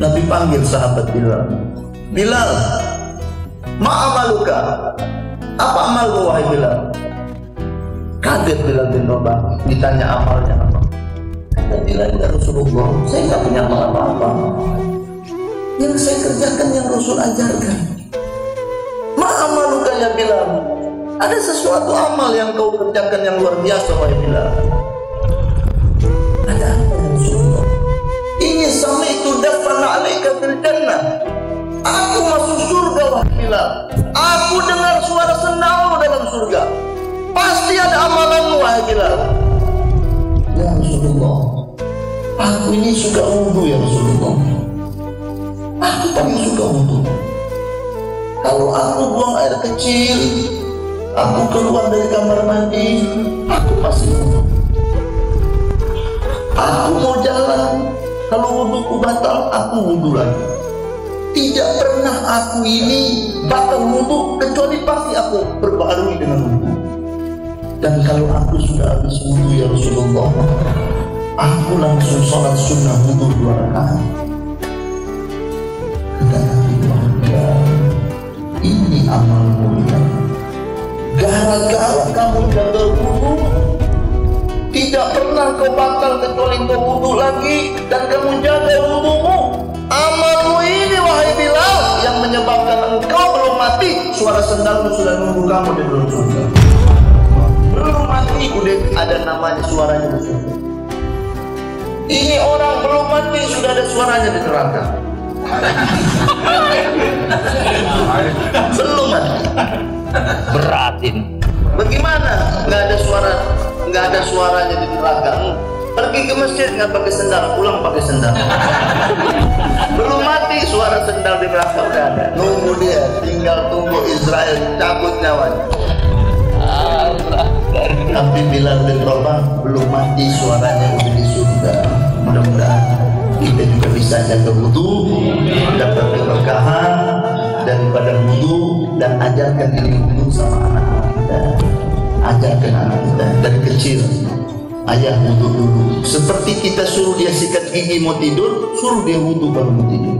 Nabi panggil sahabat Bilal. Bilal, ma'amaluka. Apa amalmu wahai Bilal? Kaget Bilal bin Rabah ditanya amalnya apa. Kata Bilal ya Rasulullah, saya nggak punya amal apa-apa. Yang saya kerjakan yang Rasul ajarkan. Ma'amaluka ya Bilal. Ada sesuatu amal yang kau kerjakan yang luar biasa wahai Bilal. Bilal. Aku dengar suara sendawa dalam surga. Pasti ada amalanmu wahai Bilal. Ya Rasulullah. Aku ini suka wudhu ya Rasulullah. Aku paling suka wudhu. Kalau aku buang air kecil, aku keluar dari kamar mandi, aku masih wudhu. Aku mau jalan, kalau wudhuku batal, aku wudhu lagi. Tidak pernah aku ini batal wudhu kecuali pasti aku perbaharui dengan wudhu. Dan kalau aku sudah habis wudhu ya Rasulullah, aku langsung sholat sunnah wudhu dua rakaat. Ini amal mulia. Gara-gara kamu jaga wudhu, tidak pernah kau batal kecuali kau wudhu lagi dan kamu jaga wudhumu. Amalmu ini wahai Bilal yang menyebabkan engkau belum mati. Suara sendalmu sudah nunggu kamu di dalam surga. Belum mati udah ada namanya suaranya di surga. Ini orang belum mati sudah ada suaranya di neraka. belum mati. Beratin. Bagaimana? Nggak ada suara, nggak ada suaranya di neraka. Pergi ke masjid nggak pakai sendal, pulang pakai sendal. Belum mati suara sendal di neraka udah ada. Nunggu dia, tinggal tunggu Israel cabut nyawanya. Tapi Bilal bin Rabah belum mati suaranya udah di surga. Mudah-mudahan kita juga bisa jaga wudhu, dapat keberkahan daripada wudhu dan ajarkan ini wudhu sama anak-anak kita. Ajarkan anak kita dari kecil. Ayah wudhu dulu. Seperti kita suruh dia sikat gigi mau tidur, suruh dia wudhu baru mau tidur.